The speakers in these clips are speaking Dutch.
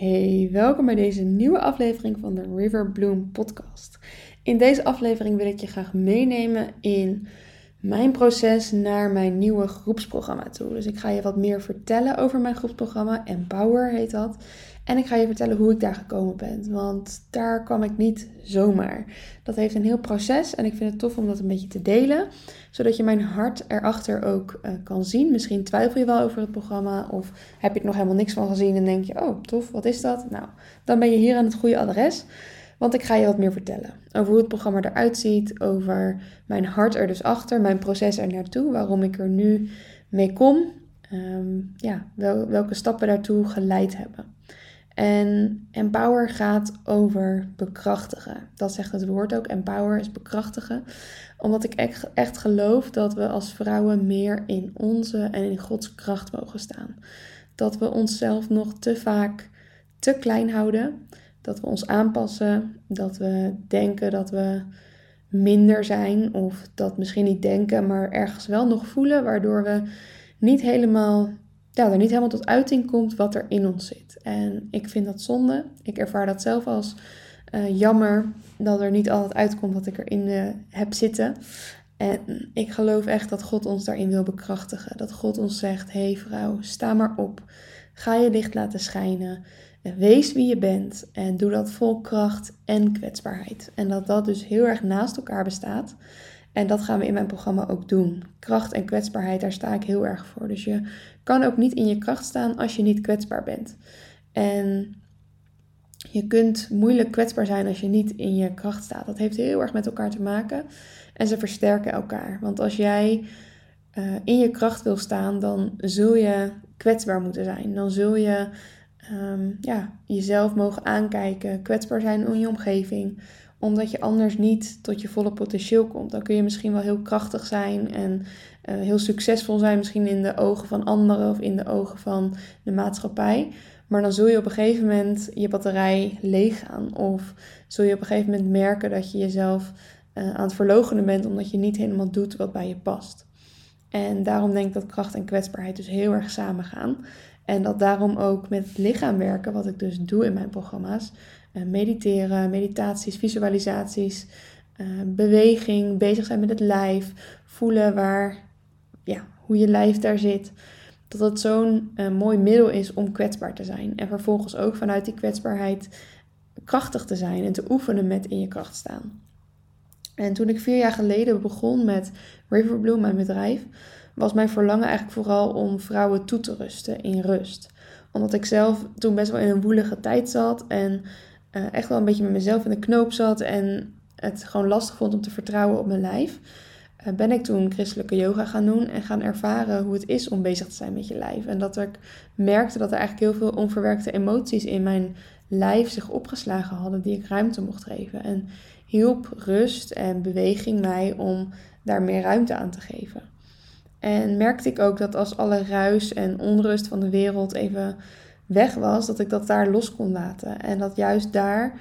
Hey, welkom bij deze nieuwe aflevering van de River Bloom podcast. In deze aflevering wil ik je graag meenemen in mijn proces naar mijn nieuwe groepsprogramma toe. Dus ik ga je wat meer vertellen over mijn groepsprogramma. Empower heet dat. En ik ga je vertellen hoe ik daar gekomen ben. Want daar kwam ik niet zomaar. Dat heeft een heel proces en ik vind het tof om dat een beetje te delen. Zodat je mijn hart erachter ook uh, kan zien. Misschien twijfel je wel over het programma. Of heb je er nog helemaal niks van gezien en denk je, oh tof, wat is dat? Nou, dan ben je hier aan het goede adres. Want ik ga je wat meer vertellen over hoe het programma eruit ziet, over mijn hart er dus achter, mijn proces er naartoe, waarom ik er nu mee kom, um, ja, wel, welke stappen daartoe geleid hebben. En empower gaat over bekrachtigen. Dat zegt het woord ook. Empower is bekrachtigen. Omdat ik echt, geloof dat we als vrouwen meer in onze en in Gods kracht mogen staan. Dat we onszelf nog te vaak te klein houden. Dat we ons aanpassen. Dat we denken dat we minder zijn. Of dat misschien niet denken, maar ergens wel nog voelen. Waardoor we niet helemaal ja, er niet helemaal tot uiting komt wat er in ons zit. En ik vind dat zonde. Ik ervaar dat zelf als uh, jammer dat er niet altijd uitkomt wat ik erin uh, heb zitten. En ik geloof echt dat God ons daarin wil bekrachtigen. Dat God ons zegt: hey vrouw, sta maar op. Ga je licht laten schijnen. Wees wie je bent en doe dat vol kracht en kwetsbaarheid. En dat dat dus heel erg naast elkaar bestaat. En dat gaan we in mijn programma ook doen. Kracht en kwetsbaarheid, daar sta ik heel erg voor. Dus je kan ook niet in je kracht staan als je niet kwetsbaar bent. En je kunt moeilijk kwetsbaar zijn als je niet in je kracht staat. Dat heeft heel erg met elkaar te maken. En ze versterken elkaar. Want als jij uh, in je kracht wil staan, dan zul je kwetsbaar moeten zijn. Dan zul je um, ja, jezelf mogen aankijken, kwetsbaar zijn in je omgeving omdat je anders niet tot je volle potentieel komt. Dan kun je misschien wel heel krachtig zijn en uh, heel succesvol zijn, misschien in de ogen van anderen of in de ogen van de maatschappij. Maar dan zul je op een gegeven moment je batterij leeg gaan. Of zul je op een gegeven moment merken dat je jezelf uh, aan het verlogenen bent omdat je niet helemaal doet wat bij je past. En daarom denk ik dat kracht en kwetsbaarheid dus heel erg samen gaan. En dat daarom ook met het lichaam werken, wat ik dus doe in mijn programma's, mediteren, meditaties, visualisaties, uh, beweging, bezig zijn met het lijf, voelen waar, ja, hoe je lijf daar zit. Dat dat zo'n uh, mooi middel is om kwetsbaar te zijn. En vervolgens ook vanuit die kwetsbaarheid krachtig te zijn en te oefenen met in je kracht staan. En toen ik vier jaar geleden begon met Riverbloom, mijn bedrijf, was mijn verlangen eigenlijk vooral om vrouwen toe te rusten in rust. Omdat ik zelf toen best wel in een woelige tijd zat en uh, echt wel een beetje met mezelf in de knoop zat en het gewoon lastig vond om te vertrouwen op mijn lijf, uh, ben ik toen christelijke yoga gaan doen en gaan ervaren hoe het is om bezig te zijn met je lijf. En dat ik merkte dat er eigenlijk heel veel onverwerkte emoties in mijn lijf zich opgeslagen hadden die ik ruimte mocht geven. En hielp rust en beweging mij om daar meer ruimte aan te geven. En merkte ik ook dat als alle ruis en onrust van de wereld even weg was, dat ik dat daar los kon laten. En dat juist daar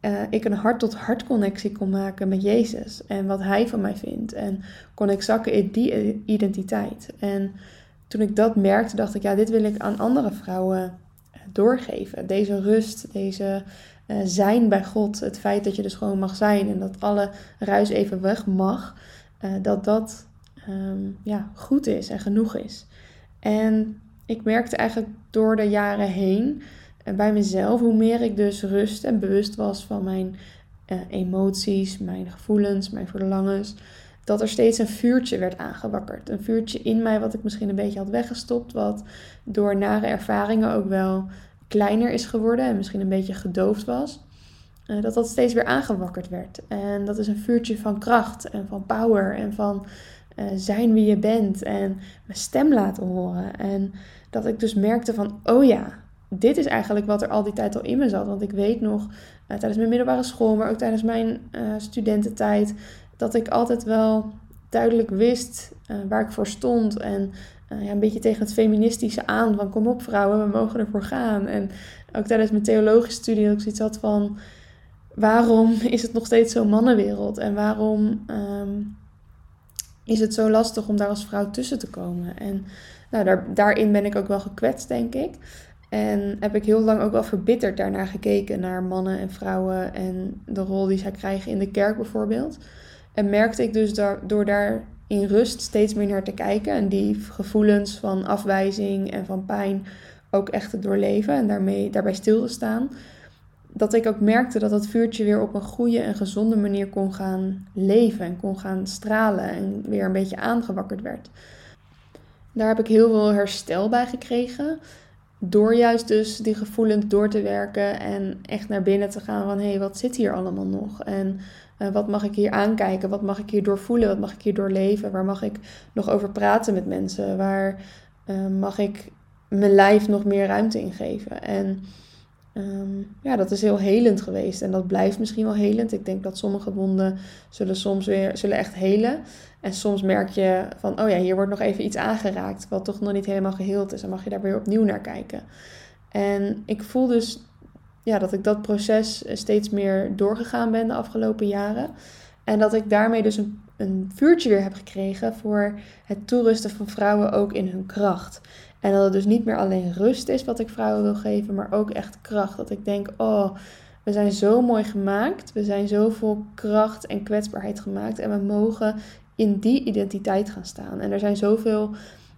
uh, ik een hart-tot-hart connectie kon maken met Jezus en wat Hij van mij vindt. En kon ik zakken in die identiteit. En toen ik dat merkte, dacht ik, ja, dit wil ik aan andere vrouwen eh, doorgeven. Deze rust, deze uh, zijn bij God, het feit dat je dus gewoon mag zijn en dat alle ruis even weg mag, dat dat um, ja, goed is en genoeg is. En ik merkte eigenlijk door de jaren heen uh, bij mezelf, hoe meer ik dus rust en bewust was van mijn uh, emoties, mijn gevoelens, mijn verlangens, dat er steeds een vuurtje werd aangewakkerd. Een vuurtje in mij wat ik misschien een beetje had weggestopt, wat door nare ervaringen ook wel kleiner is geworden en misschien een beetje gedoofd was. Uh, dat dat steeds weer aangewakkerd werd. En dat is een vuurtje van kracht en van power en van zijn wie je bent en mijn stem laten horen. En dat ik dus merkte van, oh ja, dit is eigenlijk wat er al die tijd al in me zat. Want ik weet nog uh, tijdens mijn middelbare school, maar ook tijdens mijn uh, studententijd, dat ik altijd wel duidelijk wist waar ik voor stond. En ja, een beetje tegen het feministische aan van kom op vrouwen, we mogen ervoor gaan. En ook tijdens mijn theologische studie dat ik zoiets had van waarom is het nog steeds zo'n mannenwereld? En waarom um, is het zo lastig om daar als vrouw tussen te komen? En nou, daar, daarin ben ik ook wel gekwetst, denk ik. En heb ik heel lang ook wel verbitterd daarnaar gekeken, naar mannen en vrouwen en de rol die zij krijgen in de kerk bijvoorbeeld. En merkte ik dus door daar in rust steeds meer naar te kijken en die gevoelens van afwijzing en van pijn ook echt te doorleven en daarmee, daarbij stil te staan, dat ik ook merkte dat dat vuurtje weer op een goede en gezonde manier kon gaan leven en kon gaan stralen en weer een beetje aangewakkerd werd. Daar heb ik heel veel herstel bij gekregen. Door juist dus die gevoelens door te werken en echt naar binnen te gaan van hé, hey, wat zit hier allemaal nog? En uh, wat mag ik hier aankijken? Wat mag ik hier doorvoelen? Wat mag ik hier doorleven? Waar mag ik nog over praten met mensen? Waar uh, mag ik mijn lijf nog meer ruimte in geven? En um, ja, dat is heel helend geweest. En dat blijft misschien wel helend. Ik denk dat sommige wonden zullen soms weer zullen echt helen. En soms merk je van, oh ja, hier wordt nog even iets aangeraakt, wat toch nog niet helemaal geheeld is. Dan mag je daar weer opnieuw naar kijken. En ik voel dus ja, dat ik dat proces steeds meer doorgegaan ben de afgelopen jaren. En dat ik daarmee dus een, een vuurtje weer heb gekregen voor het toerusten van vrouwen ook in hun kracht. En dat het dus niet meer alleen rust is wat ik vrouwen wil geven, maar ook echt kracht. Dat ik denk, oh, we zijn zo mooi gemaakt. We zijn zo vol kracht en kwetsbaarheid gemaakt. En we mogen in die identiteit gaan staan. En er zijn zoveel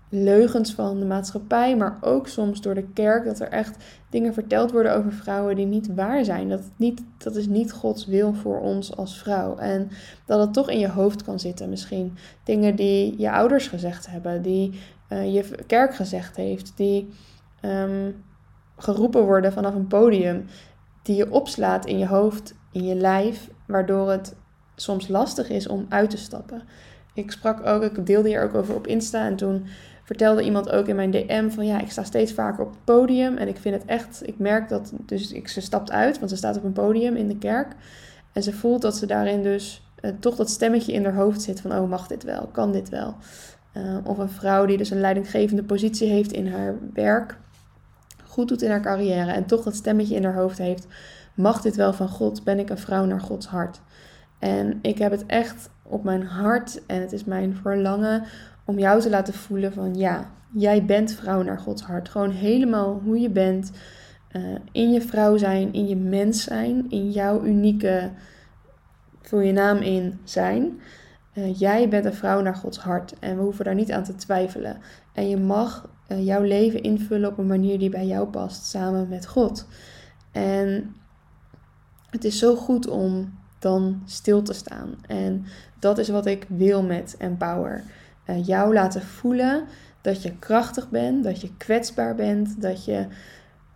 leugens van de maatschappij, maar ook soms door de kerk, dat er echt dingen verteld worden over vrouwen die niet waar zijn. Dat, niet, dat is niet Gods wil voor ons als vrouw. En dat het toch in je hoofd kan zitten misschien. Dingen die je ouders gezegd hebben, die uh, je kerk gezegd heeft, die um, geroepen worden vanaf een podium, die je opslaat in je hoofd, in je lijf, waardoor het soms lastig is om uit te stappen. Ik sprak ook, ik deelde hier ook over op Insta en toen vertelde iemand ook in mijn DM van ja, ik sta steeds vaker op het podium en ik vind het echt, ik merk dat, dus ik, ze stapt uit, want ze staat op een podium in de kerk en ze voelt dat ze daarin dus uh, toch dat stemmetje in haar hoofd zit van oh mag dit wel, kan dit wel. Uh, of een vrouw die dus een leidinggevende positie heeft in haar werk, goed doet in haar carrière en toch dat stemmetje in haar hoofd heeft, mag dit wel van God, ben ik een vrouw naar Gods hart. En ik heb het echt op mijn hart en het is mijn verlangen om jou te laten voelen van ja, jij bent vrouw naar Gods hart. Gewoon helemaal hoe je bent. Uh, in je vrouw zijn, in je mens zijn, in jouw unieke, vul je naam in, zijn. Uh, jij bent een vrouw naar Gods hart en we hoeven daar niet aan te twijfelen. En je mag uh, jouw leven invullen op een manier die bij jou past, samen met God. En het is zo goed om dan stil te staan. En dat is wat ik wil met Empower. Uh, jou laten voelen dat je krachtig bent, dat je kwetsbaar bent, dat je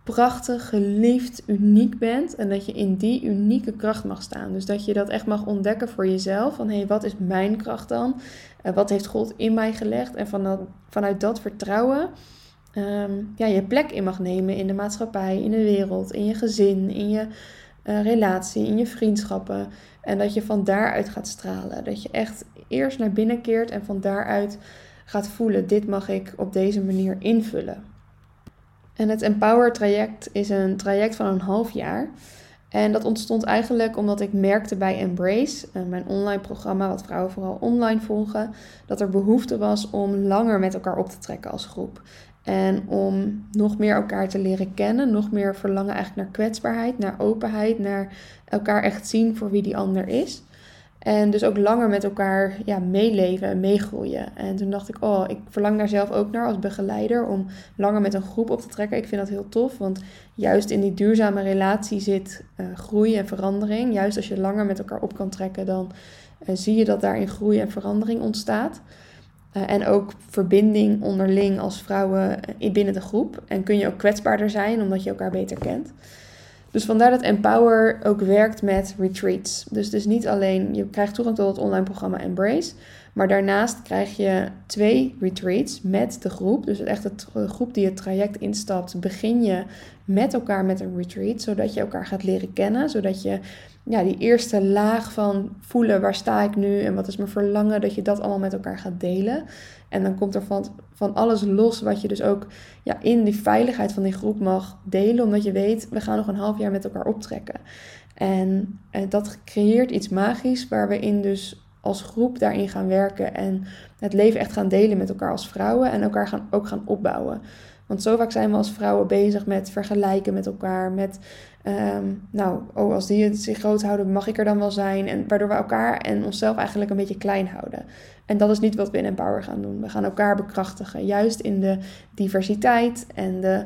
prachtig, geliefd, uniek bent en dat je in die unieke kracht mag staan. Dus dat je dat echt mag ontdekken voor jezelf. Van hé, hey, wat is mijn kracht dan? Wat heeft God in mij gelegd? En vanuit, vanuit dat vertrouwen um, ja, je plek in mag nemen in de maatschappij, in de wereld, in je gezin, in je uh, relatie, in je vriendschappen. En dat je van daaruit gaat stralen. Dat je echt eerst naar binnen keert en van daaruit gaat voelen: dit mag ik op deze manier invullen. En het Empower traject is een traject van een half jaar. En dat ontstond eigenlijk omdat ik merkte bij Embrace, eh, mijn online programma, wat vrouwen vooral online volgen, dat er behoefte was om langer met elkaar op te trekken als groep. En om nog meer elkaar te leren kennen, nog meer verlangen eigenlijk naar kwetsbaarheid, naar openheid, naar elkaar echt zien voor wie die ander is. En dus ook langer met elkaar ja, meeleven en meegroeien. En toen dacht ik, oh, ik verlang daar zelf ook naar als begeleider om langer met een groep op te trekken. Ik vind dat heel tof, want juist in die duurzame relatie zit uh, groei en verandering. Juist als je langer met elkaar op kan trekken, dan uh, zie je dat daarin groei en verandering ontstaat. Uh, en ook verbinding onderling als vrouwen binnen de groep. En kun je ook kwetsbaarder zijn omdat je elkaar beter kent. Dus vandaar dat Empower ook werkt met retreats. Dus, dus niet alleen, je krijgt toegang tot het online programma Embrace. Maar daarnaast krijg je twee retreats met de groep. Dus echt de groep die het traject instapt, begin je met elkaar met een retreat. Zodat je elkaar gaat leren kennen. Zodat je ja, die eerste laag van voelen waar sta ik nu en wat is mijn verlangen, dat je dat allemaal met elkaar gaat delen. En dan komt er van, van alles los wat je dus ook ja, in die veiligheid van die groep mag delen, omdat je weet, we gaan nog een half jaar met elkaar optrekken. En, en dat creëert iets magisch waar we in dus als groep daarin gaan werken en het leven echt gaan delen met elkaar als vrouwen en elkaar gaan, ook gaan opbouwen. Want zo vaak zijn we als vrouwen bezig met vergelijken met elkaar. Met, ehm, nou, oh, als die het zich groot houden, mag ik er dan wel zijn. En waardoor we elkaar en onszelf eigenlijk een beetje klein houden. En dat is niet wat we in Empower gaan doen. We gaan elkaar bekrachtigen. Juist in de diversiteit en de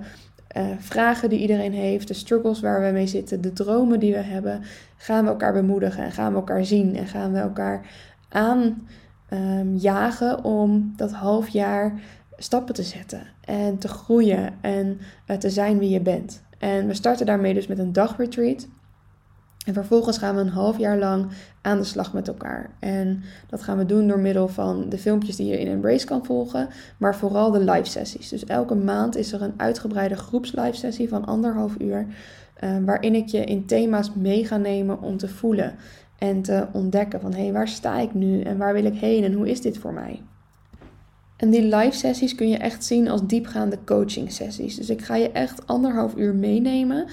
uh, vragen die iedereen heeft, de struggles waar we mee zitten, de dromen die we hebben, gaan we elkaar bemoedigen en gaan we elkaar zien en gaan we elkaar aanjagen um, om dat half jaar stappen te zetten en te groeien en uh, te zijn wie je bent. En we starten daarmee dus met een dagretreat. En vervolgens gaan we een half jaar lang aan de slag met elkaar. En dat gaan we doen door middel van de filmpjes die je in Embrace kan volgen, maar vooral de live sessies. Dus elke maand is er een uitgebreide groepslive sessie van anderhalf uur, uh, waarin ik je in thema's mee ga nemen om te voelen en te ontdekken van hé, hey, waar sta ik nu en waar wil ik heen en hoe is dit voor mij? En die live sessies kun je echt zien als diepgaande coaching sessies. Dus ik ga je echt anderhalf uur meenemen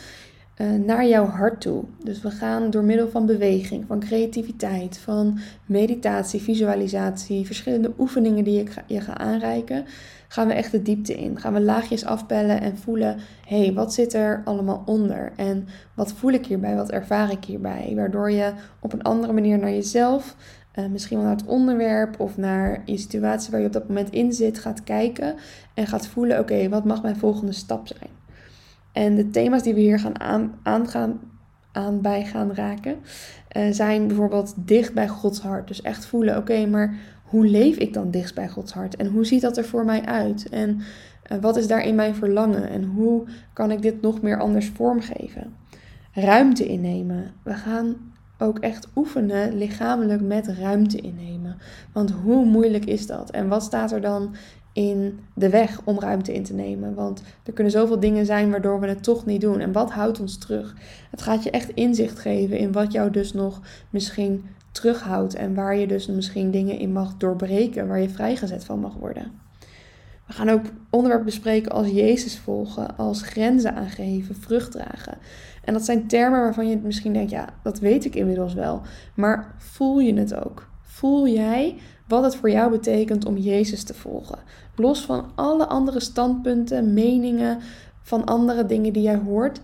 uh, naar jouw hart toe. Dus we gaan door middel van beweging, van creativiteit, van meditatie, visualisatie, verschillende oefeningen die ik je ga aanreiken, gaan we echt de diepte in. Gaan we laagjes afpellen en voelen, hé, hey, wat zit er allemaal onder? En wat voel ik hierbij? Wat ervaar ik hierbij? Waardoor je op een andere manier naar jezelf, uh, misschien wel naar het onderwerp of naar je situatie waar je op dat moment in zit, gaat kijken en gaat voelen, oké, wat mag mijn volgende stap zijn? En de thema's die we hier gaan aan, aan, gaan, aan bij gaan raken, uh, zijn bijvoorbeeld dicht bij Gods hart. Dus echt voelen, oké, maar hoe leef ik dan dicht bij Gods hart? En hoe ziet dat er voor mij uit? En uh, wat is daarin mijn verlangen? En hoe kan ik dit nog meer anders vormgeven? Ruimte innemen. We gaan ook echt oefenen lichamelijk met ruimte innemen. Want hoe moeilijk is dat? En wat staat er dan in de weg om ruimte in te nemen. Want er kunnen zoveel dingen zijn waardoor we het toch niet doen. En wat houdt ons terug? Het gaat je echt inzicht geven in wat jou dus nog misschien terughoudt. En waar je dus misschien dingen in mag doorbreken, waar je vrijgezet van mag worden. We gaan ook onderwerpen bespreken als Jezus volgen, als grenzen aangeven, vrucht dragen. En dat zijn termen waarvan je misschien denkt, ja, dat weet ik inmiddels wel. Maar voel je het ook? Voel jij wat het voor jou betekent om Jezus te volgen? Los van alle andere standpunten, meningen, van andere dingen die jij hoort.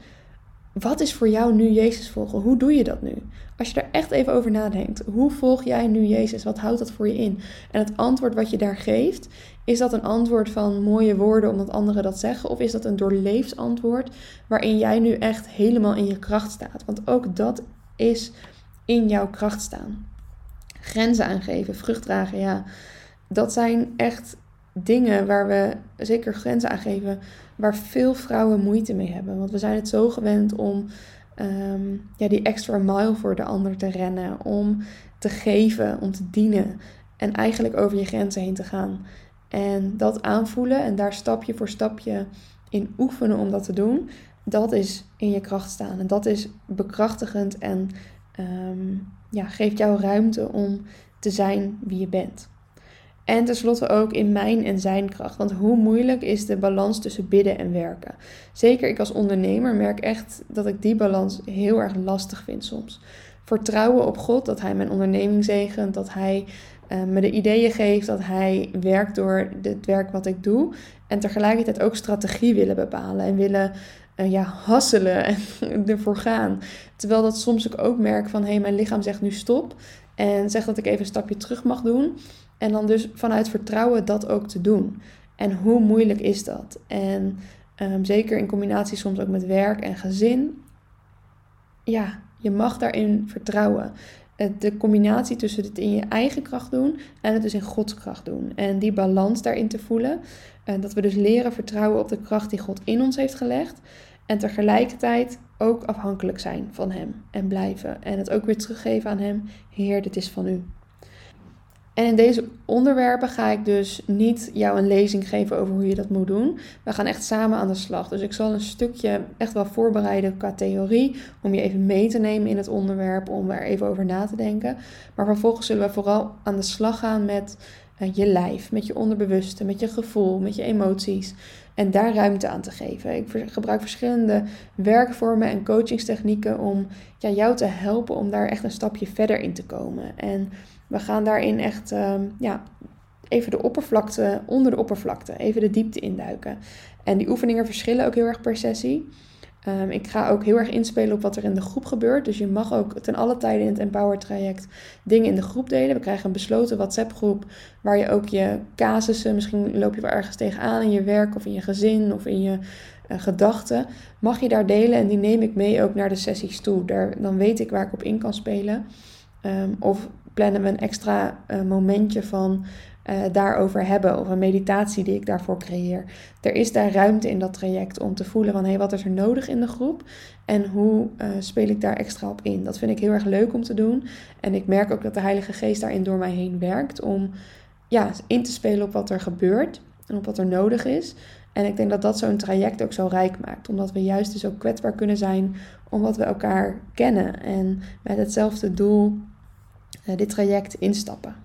Wat is voor jou nu Jezus volgen? Hoe doe je dat nu? Als je daar echt even over nadenkt, hoe volg jij nu Jezus? Wat houdt dat voor je in? En het antwoord wat je daar geeft, is dat een antwoord van mooie woorden omdat anderen dat zeggen? Of is dat een doorleefd antwoord waarin jij nu echt helemaal in je kracht staat? Want ook dat is in jouw kracht staan. Grenzen aangeven, vrucht dragen, ja. Dat zijn echt dingen waar we zeker grenzen aan geven, waar veel vrouwen moeite mee hebben. Want we zijn het zo gewend om ehm, ja, die extra mile voor de ander te rennen, om te geven, om te dienen en eigenlijk over je grenzen heen te gaan. En dat aanvoelen en daar stapje voor stapje in oefenen om dat te doen, dat is in je kracht staan. En dat is bekrachtigend en um, ja, geeft jou ruimte om te zijn wie je bent. En tenslotte ook in mijn en zijn kracht. Want hoe moeilijk is de balans tussen bidden en werken? Zeker ik als ondernemer merk echt dat ik die balans heel erg lastig vind soms. Vertrouwen op God, dat Hij mijn onderneming zegent, dat Hij uh, me de ideeën geeft, dat Hij werkt door het werk wat ik doe. En tegelijkertijd ook strategie willen bepalen en willen uh, ja, hasselen en ervoor gaan. Terwijl dat soms ik ook merk van hé, hey, mijn lichaam zegt nu stop. En zegt dat ik even een stapje terug mag doen. En dan dus vanuit vertrouwen dat ook te doen. En hoe moeilijk is dat? En um, zeker in combinatie soms ook met werk en gezin. Ja, je mag daarin vertrouwen. De combinatie tussen het in je eigen kracht doen en het dus in Gods kracht doen. En die balans daarin te voelen. En dat we dus leren vertrouwen op de kracht die God in ons heeft gelegd. En tegelijkertijd ook afhankelijk zijn van Hem en blijven. En het ook weer teruggeven aan Hem. Heer, dit is van U. En in deze onderwerpen ga ik dus niet jou een lezing geven over hoe je dat moet doen. We gaan echt samen aan de slag. Dus ik zal een stukje echt wel voorbereiden qua theorie. Om je even mee te nemen in het onderwerp. Om er even over na te denken. Maar vervolgens zullen we vooral aan de slag gaan met uh, je lijf. Met je onderbewuste. Met je gevoel. Met je emoties. En daar ruimte aan te geven. Ik gebruik verschillende werkvormen en coachingstechnieken om ja, jou te helpen om daar echt een stapje verder in te komen. En we gaan daarin echt, um, ja, even de oppervlakte, onder de oppervlakte, even de diepte induiken. En die oefeningen verschillen ook heel erg per sessie. Ehm, ik ga ook heel erg inspelen op wat er in de groep gebeurt. Dus je mag ook ten alle tijde in het Empower traject dingen in de groep delen. We krijgen een besloten WhatsApp groep waar je ook je casussen, misschien loop je wel ergens tegenaan in je werk of in je gezin of in je uh, gedachten. Mag je daar delen en die neem ik mee ook naar de sessies toe. Daar, dan weet ik waar ik op in kan spelen. Ehm, of plannen we een extra uh, momentje van uh, daarover hebben of een meditatie die ik daarvoor creëer. Er is daar ruimte in dat traject om te voelen van hé, hey, wat is er nodig in de groep en hoe uh, speel ik daar extra op in. Dat vind ik heel erg leuk om te doen en ik merk ook dat de Heilige Geest daarin door mij heen werkt om ja, in te spelen op wat er gebeurt en op wat er nodig is. En ik denk dat dat zo'n traject ook zo rijk maakt, omdat we juist dus ook kwetsbaar kunnen zijn omdat we elkaar kennen en met hetzelfde doel dit traject instappen.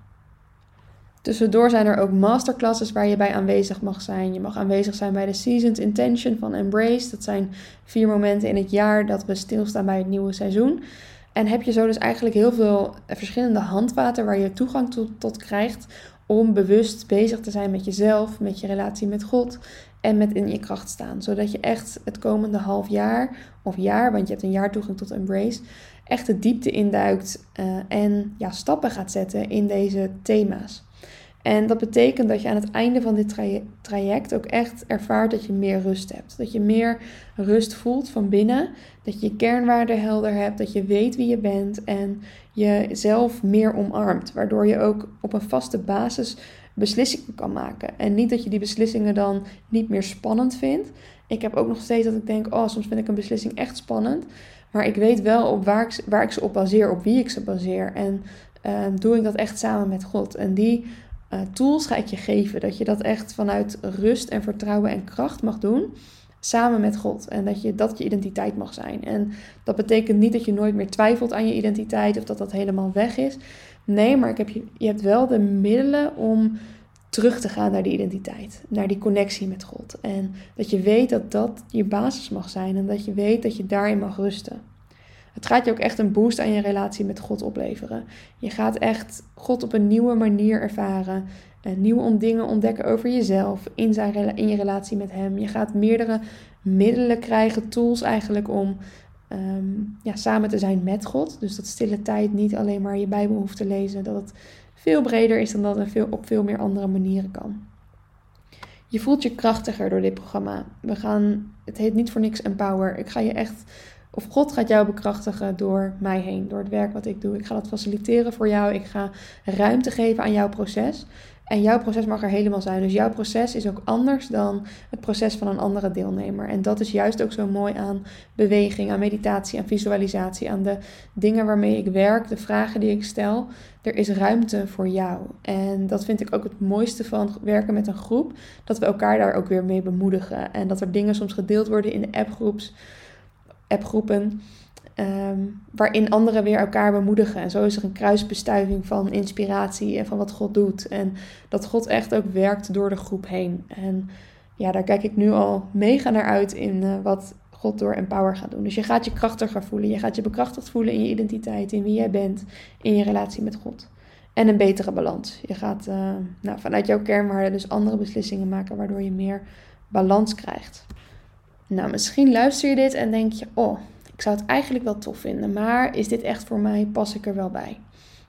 Tussendoor zijn er ook masterclasses waar je bij aanwezig mag zijn. Je mag aanwezig zijn bij de Seasoned Intention van Embrace. Dat zijn vier momenten in het jaar dat we stilstaan bij het nieuwe seizoen. En heb je zo dus eigenlijk heel veel verschillende handvaten waar je toegang tot, tot krijgt om bewust bezig te zijn met jezelf, met je relatie met God en met in je kracht staan. Zodat je echt het komende half jaar of jaar, want je hebt een jaar toegang tot Embrace, echt de diepte induikt uh, en ja, stappen gaat zetten in deze thema's. En dat betekent dat je aan het einde van dit traject ook echt ervaart dat je meer rust hebt. Dat je meer rust voelt van binnen. Dat je je kernwaarden helder hebt. Dat je weet wie je bent. En jezelf meer omarmt. Waardoor je ook op een vaste basis beslissingen kan maken. En niet dat je die beslissingen dan niet meer spannend vindt. Ik heb ook nog steeds dat ik denk: oh, soms vind ik een beslissing echt spannend. Maar ik weet wel op waar ik, waar ik ze op baseer, op wie ik ze baseer. En uh, doe ik dat echt samen met God. En die uh, tools ga ik je geven. Dat je dat echt vanuit rust en vertrouwen en kracht mag doen. Samen met God. En dat je, dat je identiteit mag zijn. En dat betekent niet dat je nooit meer twijfelt aan je identiteit. Of dat dat helemaal weg is. Nee, maar ik heb je, je hebt wel de middelen om terug te gaan naar die identiteit. Naar die connectie met God. En dat je weet dat dat je basis mag zijn. En dat je weet dat je daarin mag rusten. Het gaat je ook echt een boost aan je relatie met God opleveren. Je gaat echt God op een nieuwe manier ervaren. En nieuwe dingen ontdekken over jezelf in, zijn, in je relatie met Hem. Je gaat meerdere middelen krijgen, tools eigenlijk om ehm, ja, samen te zijn met God. Dus dat stille tijd niet alleen maar je Bijbel hoeft te lezen. Dat het veel breder is dan dat het veel, op veel meer andere manieren kan. Je voelt je krachtiger door dit programma. We gaan, het heet niet voor niks Empower. Ik ga je echt of God gaat jou bekrachtigen door mij heen, door het werk wat ik doe. Ik ga dat faciliteren voor jou. Ik ga ruimte geven aan jouw proces. En jouw proces mag er helemaal zijn. Dus jouw proces is ook anders dan het proces van een andere deelnemer. En dat is juist ook zo mooi aan beweging, aan meditatie, aan visualisatie, aan de dingen waarmee ik werk, de vragen die ik stel. Er is ruimte voor jou. En dat vind ik ook het mooiste van werken met een groep. Dat we elkaar daar ook weer mee bemoedigen. En dat er dingen soms gedeeld worden in de appgroeps appgroepen. Um, waarin anderen weer elkaar bemoedigen. En zo is er een kruisbestuiving van inspiratie en van wat God doet. En dat God echt ook werkt door de groep heen. En ja, daar kijk ik nu al mega naar uit in uh, wat God door Empower gaat doen. Dus je gaat je krachtiger voelen. Je gaat je bekrachtigd voelen in je identiteit, in wie jij bent, in je relatie met God. En een betere balans. Je gaat uh, nou, vanuit jouw kernwaarden dus andere beslissingen maken, waardoor je meer balans krijgt. Nou, misschien luister je dit en denk je: Oh, zou het eigenlijk wel tof vinden, maar is dit echt voor mij? Pas ik er wel bij?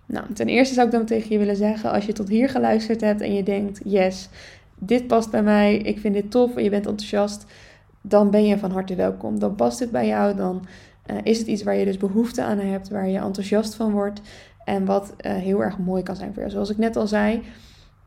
Nou, ten eerste zou ik dan tegen je willen zeggen: als je tot hier geluisterd hebt en je denkt: Yes, dit past bij mij, ik vind dit tof en je bent enthousiast, dan ben je van harte welkom. Dan past het bij jou, dan uh, is het iets waar je dus behoefte aan hebt, waar je enthousiast van wordt en wat uh, heel erg mooi kan zijn voor jou. Zoals ik net al zei,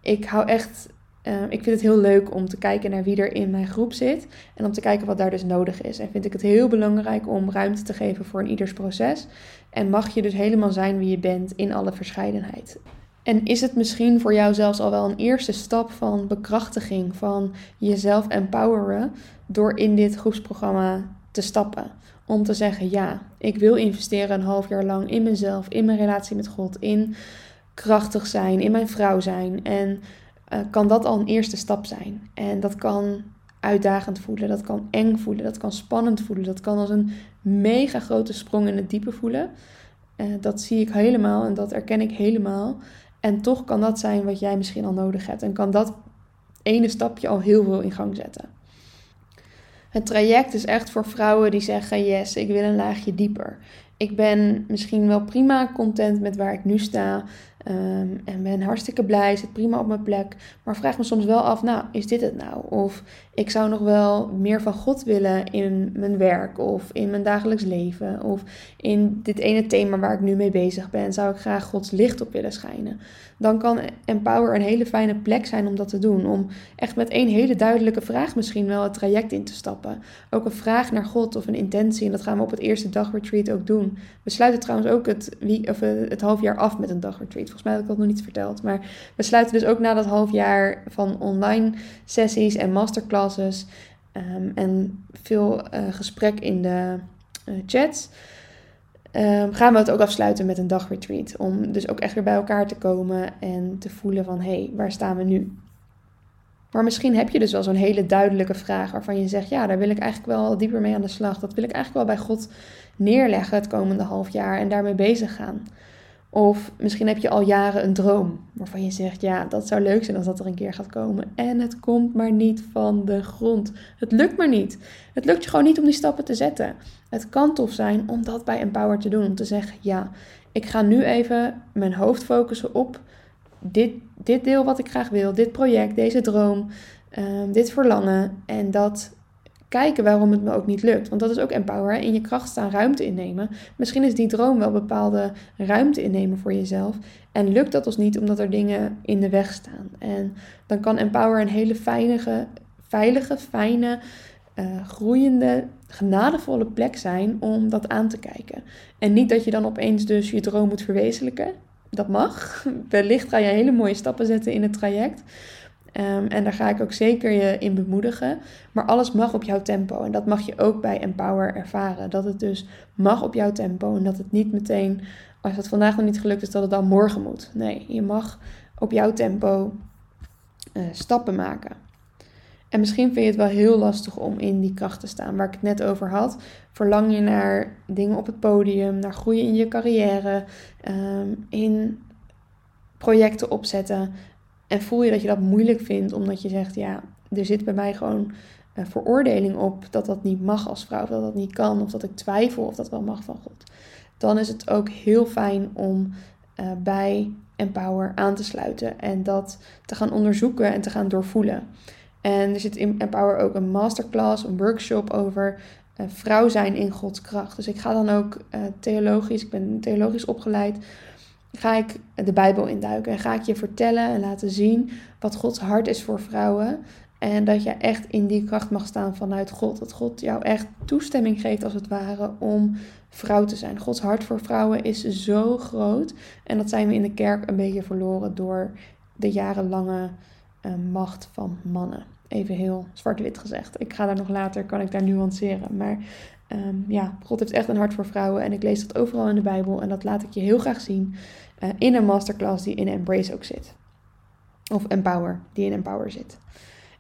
ik hou echt Ehm, ik vind het heel leuk om te kijken naar wie er in mijn groep zit en om te kijken wat daar dus nodig is. En vind ik het heel belangrijk om ruimte te geven voor een ieders proces. En mag je dus helemaal zijn wie je bent in alle verscheidenheid. En is het misschien voor jou zelfs al wel een eerste stap van bekrachtiging, van jezelf empoweren door in dit groepsprogramma te stappen? Om te zeggen, ja, ik wil investeren een half jaar lang in mezelf, in mijn relatie met God, in krachtig zijn, in mijn vrouw zijn. En uh, kan dat al een eerste stap zijn. En dat kan uitdagend voelen, dat kan eng voelen, dat kan spannend voelen, dat kan als een mega grote sprong in het diepe voelen. Uh, dat zie ik helemaal en dat erken ik helemaal. En toch kan dat zijn wat jij misschien al nodig hebt. En kan dat ene stapje al heel veel in gang zetten. Het traject is echt voor vrouwen die zeggen: Yes, ik wil een laagje dieper. Ik ben misschien wel prima content met waar ik nu sta. Ehm, en ben hartstikke blij, zit prima op mijn plek. Maar vraag me soms wel af, nou, is dit het nou? Of ik zou nog wel meer van God willen in mijn werk of in mijn dagelijks leven. Of in dit ene thema waar ik nu mee bezig ben, zou ik graag Gods licht op willen schijnen. Dan kan Empower een hele fijne plek zijn om dat te doen. Om echt met één hele duidelijke vraag misschien wel het traject in te stappen. Ook een vraag naar God of een intentie. En dat gaan we op het eerste dagretreat ook doen. We sluiten trouwens ook het, of eh, het half jaar af met een dagretreat. Volgens mij heb ik dat nog niet verteld. Maar we sluiten dus ook na dat half jaar van online sessies en masterclasses. Um, en veel uh, gesprek in de uh, chats. Um, gaan we het ook afsluiten met een dagretreat. Om dus ook echt weer bij elkaar te komen en te voelen van hé, hey, waar staan we nu? Maar misschien heb je dus wel zo'n hele duidelijke vraag waarvan je zegt, ja, daar wil ik eigenlijk wel dieper mee aan de slag. Dat wil ik eigenlijk wel bij God neerleggen het komende half jaar en daarmee bezig gaan. Of misschien heb je al jaren een droom waarvan je zegt: Ja, dat zou leuk zijn als dat er een keer gaat komen. En het komt maar niet van de grond. Het lukt maar niet. Het lukt je gewoon niet om die stappen te zetten. Het kan tof zijn om dat bij Empower te doen. Om te zeggen: Ja, ik ga nu even mijn hoofd focussen op dit, dit deel wat ik graag wil, dit project, deze droom, ehm, dit verlangen. En dat kijken waarom het me ook niet lukt. Want dat is ook empower. In je kracht staan, ruimte innemen. Misschien is die droom wel bepaalde ruimte innemen voor jezelf. En lukt dat ons niet omdat er dingen in de weg staan. En dan kan empower een hele fijne, veilige, fijne, uh, groeiende, genadevolle plek zijn om dat aan te kijken. En niet dat je dan opeens dus je droom moet verwezenlijken. Dat mag. Wellicht ga je hele mooie stappen zetten in het traject. Ehm, en daar ga ik ook zeker je in bemoedigen. Maar alles mag op jouw tempo. En dat mag je ook bij Empower ervaren. Dat het dus mag op jouw tempo. En dat het niet meteen, als het vandaag nog niet gelukt is, dat het dan morgen moet. Nee, je mag op jouw tempo uh, stappen maken. En misschien vind je het wel heel lastig om in die kracht te staan, waar ik het net over had. Verlang je naar dingen op het podium, naar groeien in je carrière, um, in projecten opzetten, en voel je dat je dat moeilijk vindt, omdat je zegt, ja, er zit bij mij gewoon uh, veroordeling op dat dat niet mag als vrouw, of dat dat niet kan, of dat ik twijfel of dat wel mag van God. Dan is het ook heel fijn om uh, bij Empower aan te sluiten en dat te gaan onderzoeken en te gaan doorvoelen. En er zit in Empower ook een masterclass, een workshop over uh, vrouw zijn in Gods kracht. Dus ik ga dan ook theologisch, ik ben theologisch opgeleid, ga ik de Bijbel induiken en ga ik je vertellen en laten zien wat Gods hart is voor vrouwen. En dat je echt in die kracht mag staan vanuit God. Dat God jou echt toestemming geeft, als het ware, om vrouw te zijn. Gods hart voor vrouwen is zo groot. En dat zijn we in de kerk een beetje verloren door de jarenlange uh, macht van mannen. Even heel zwart-wit gezegd. Ik ga daar nog later, kan ik daar nuanceren. Maar um, ja, God heeft echt een hart voor vrouwen. En ik lees dat overal in de Bijbel. En dat laat ik je heel graag zien uh, in een masterclass die in Embrace ook zit. Of Empower, die in Empower zit.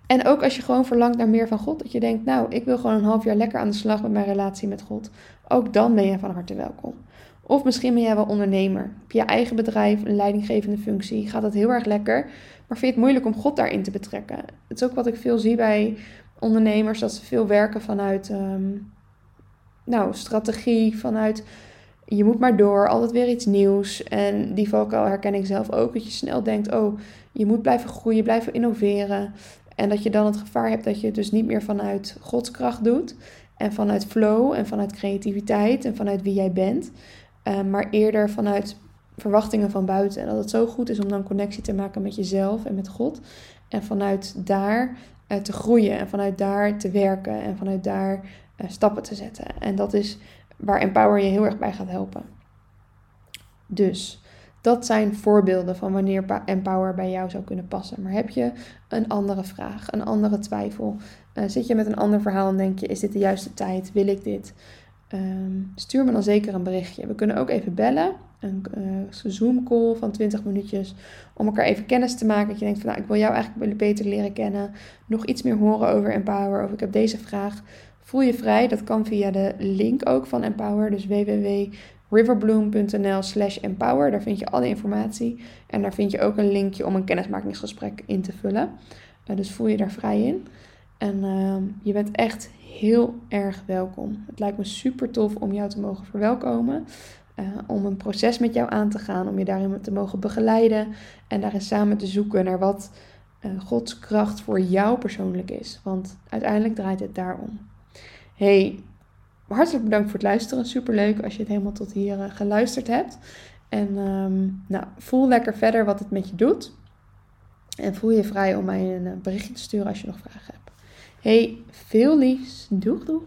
En ook als je gewoon verlangt naar meer van God. Dat je denkt, nou, ik wil gewoon een half jaar lekker aan de slag met mijn relatie met God. Ook dan ben je van harte welkom. Of misschien ben jij wel ondernemer. Heb je eigen bedrijf, een leidinggevende functie. Gaat dat heel erg lekker. Maar vind je het moeilijk om God daarin te betrekken? Het is ook wat ik veel zie bij ondernemers. Dat ze veel werken vanuit um, nou, strategie. Vanuit je moet maar door, altijd weer iets nieuws. En die valkuil herken ik zelf ook. Dat je snel denkt, oh, je moet blijven groeien, blijven innoveren. En dat je dan het gevaar hebt dat je het dus niet meer vanuit godskracht doet. En vanuit flow en vanuit creativiteit en vanuit wie jij bent. Uh, maar eerder vanuit verwachtingen van buiten. En dat het zo goed is om dan connectie te maken met jezelf en met God. En vanuit daar uh, te groeien en vanuit daar te werken en vanuit daar uh, stappen te zetten. En dat is waar Empower je heel erg bij gaat helpen. Dus dat zijn voorbeelden van wanneer Empower bij jou zou kunnen passen. Maar heb je een andere vraag, een andere twijfel? Uh, zit je met een ander verhaal en denk je: is dit de juiste tijd? Wil ik dit? Um, stuur me dan zeker een berichtje. We kunnen ook even bellen. Een uh, Zoom call van 20 minuutjes. Om elkaar even kennis te maken. Dat je denkt van nou, ik wil jou eigenlijk beter leren kennen. Nog iets meer horen over Empower. Of ik heb deze vraag voel je vrij. Dat kan via de link ook van Empower. Dus www.riverbloom.nl slash empower. Daar vind je alle informatie. En daar vind je ook een linkje om een kennismakingsgesprek in te vullen. Uh, dus voel je daar vrij in. En ehm, je bent echt heel erg welkom. Het lijkt me super tof om jou te mogen verwelkomen. Uh, om een proces met jou aan te gaan, om je daarin te mogen begeleiden en daarin samen te zoeken naar wat uh, Gods kracht voor jou persoonlijk is. Want uiteindelijk draait het daarom. Hey, hartelijk bedankt voor het luisteren. Super leuk als je het helemaal tot hier uh, geluisterd hebt. En um, nou, voel lekker verder wat het met je doet. En voel je vrij om mij een berichtje te sturen als je nog vragen hebt. Hey, veel liefs. Doeg doeg.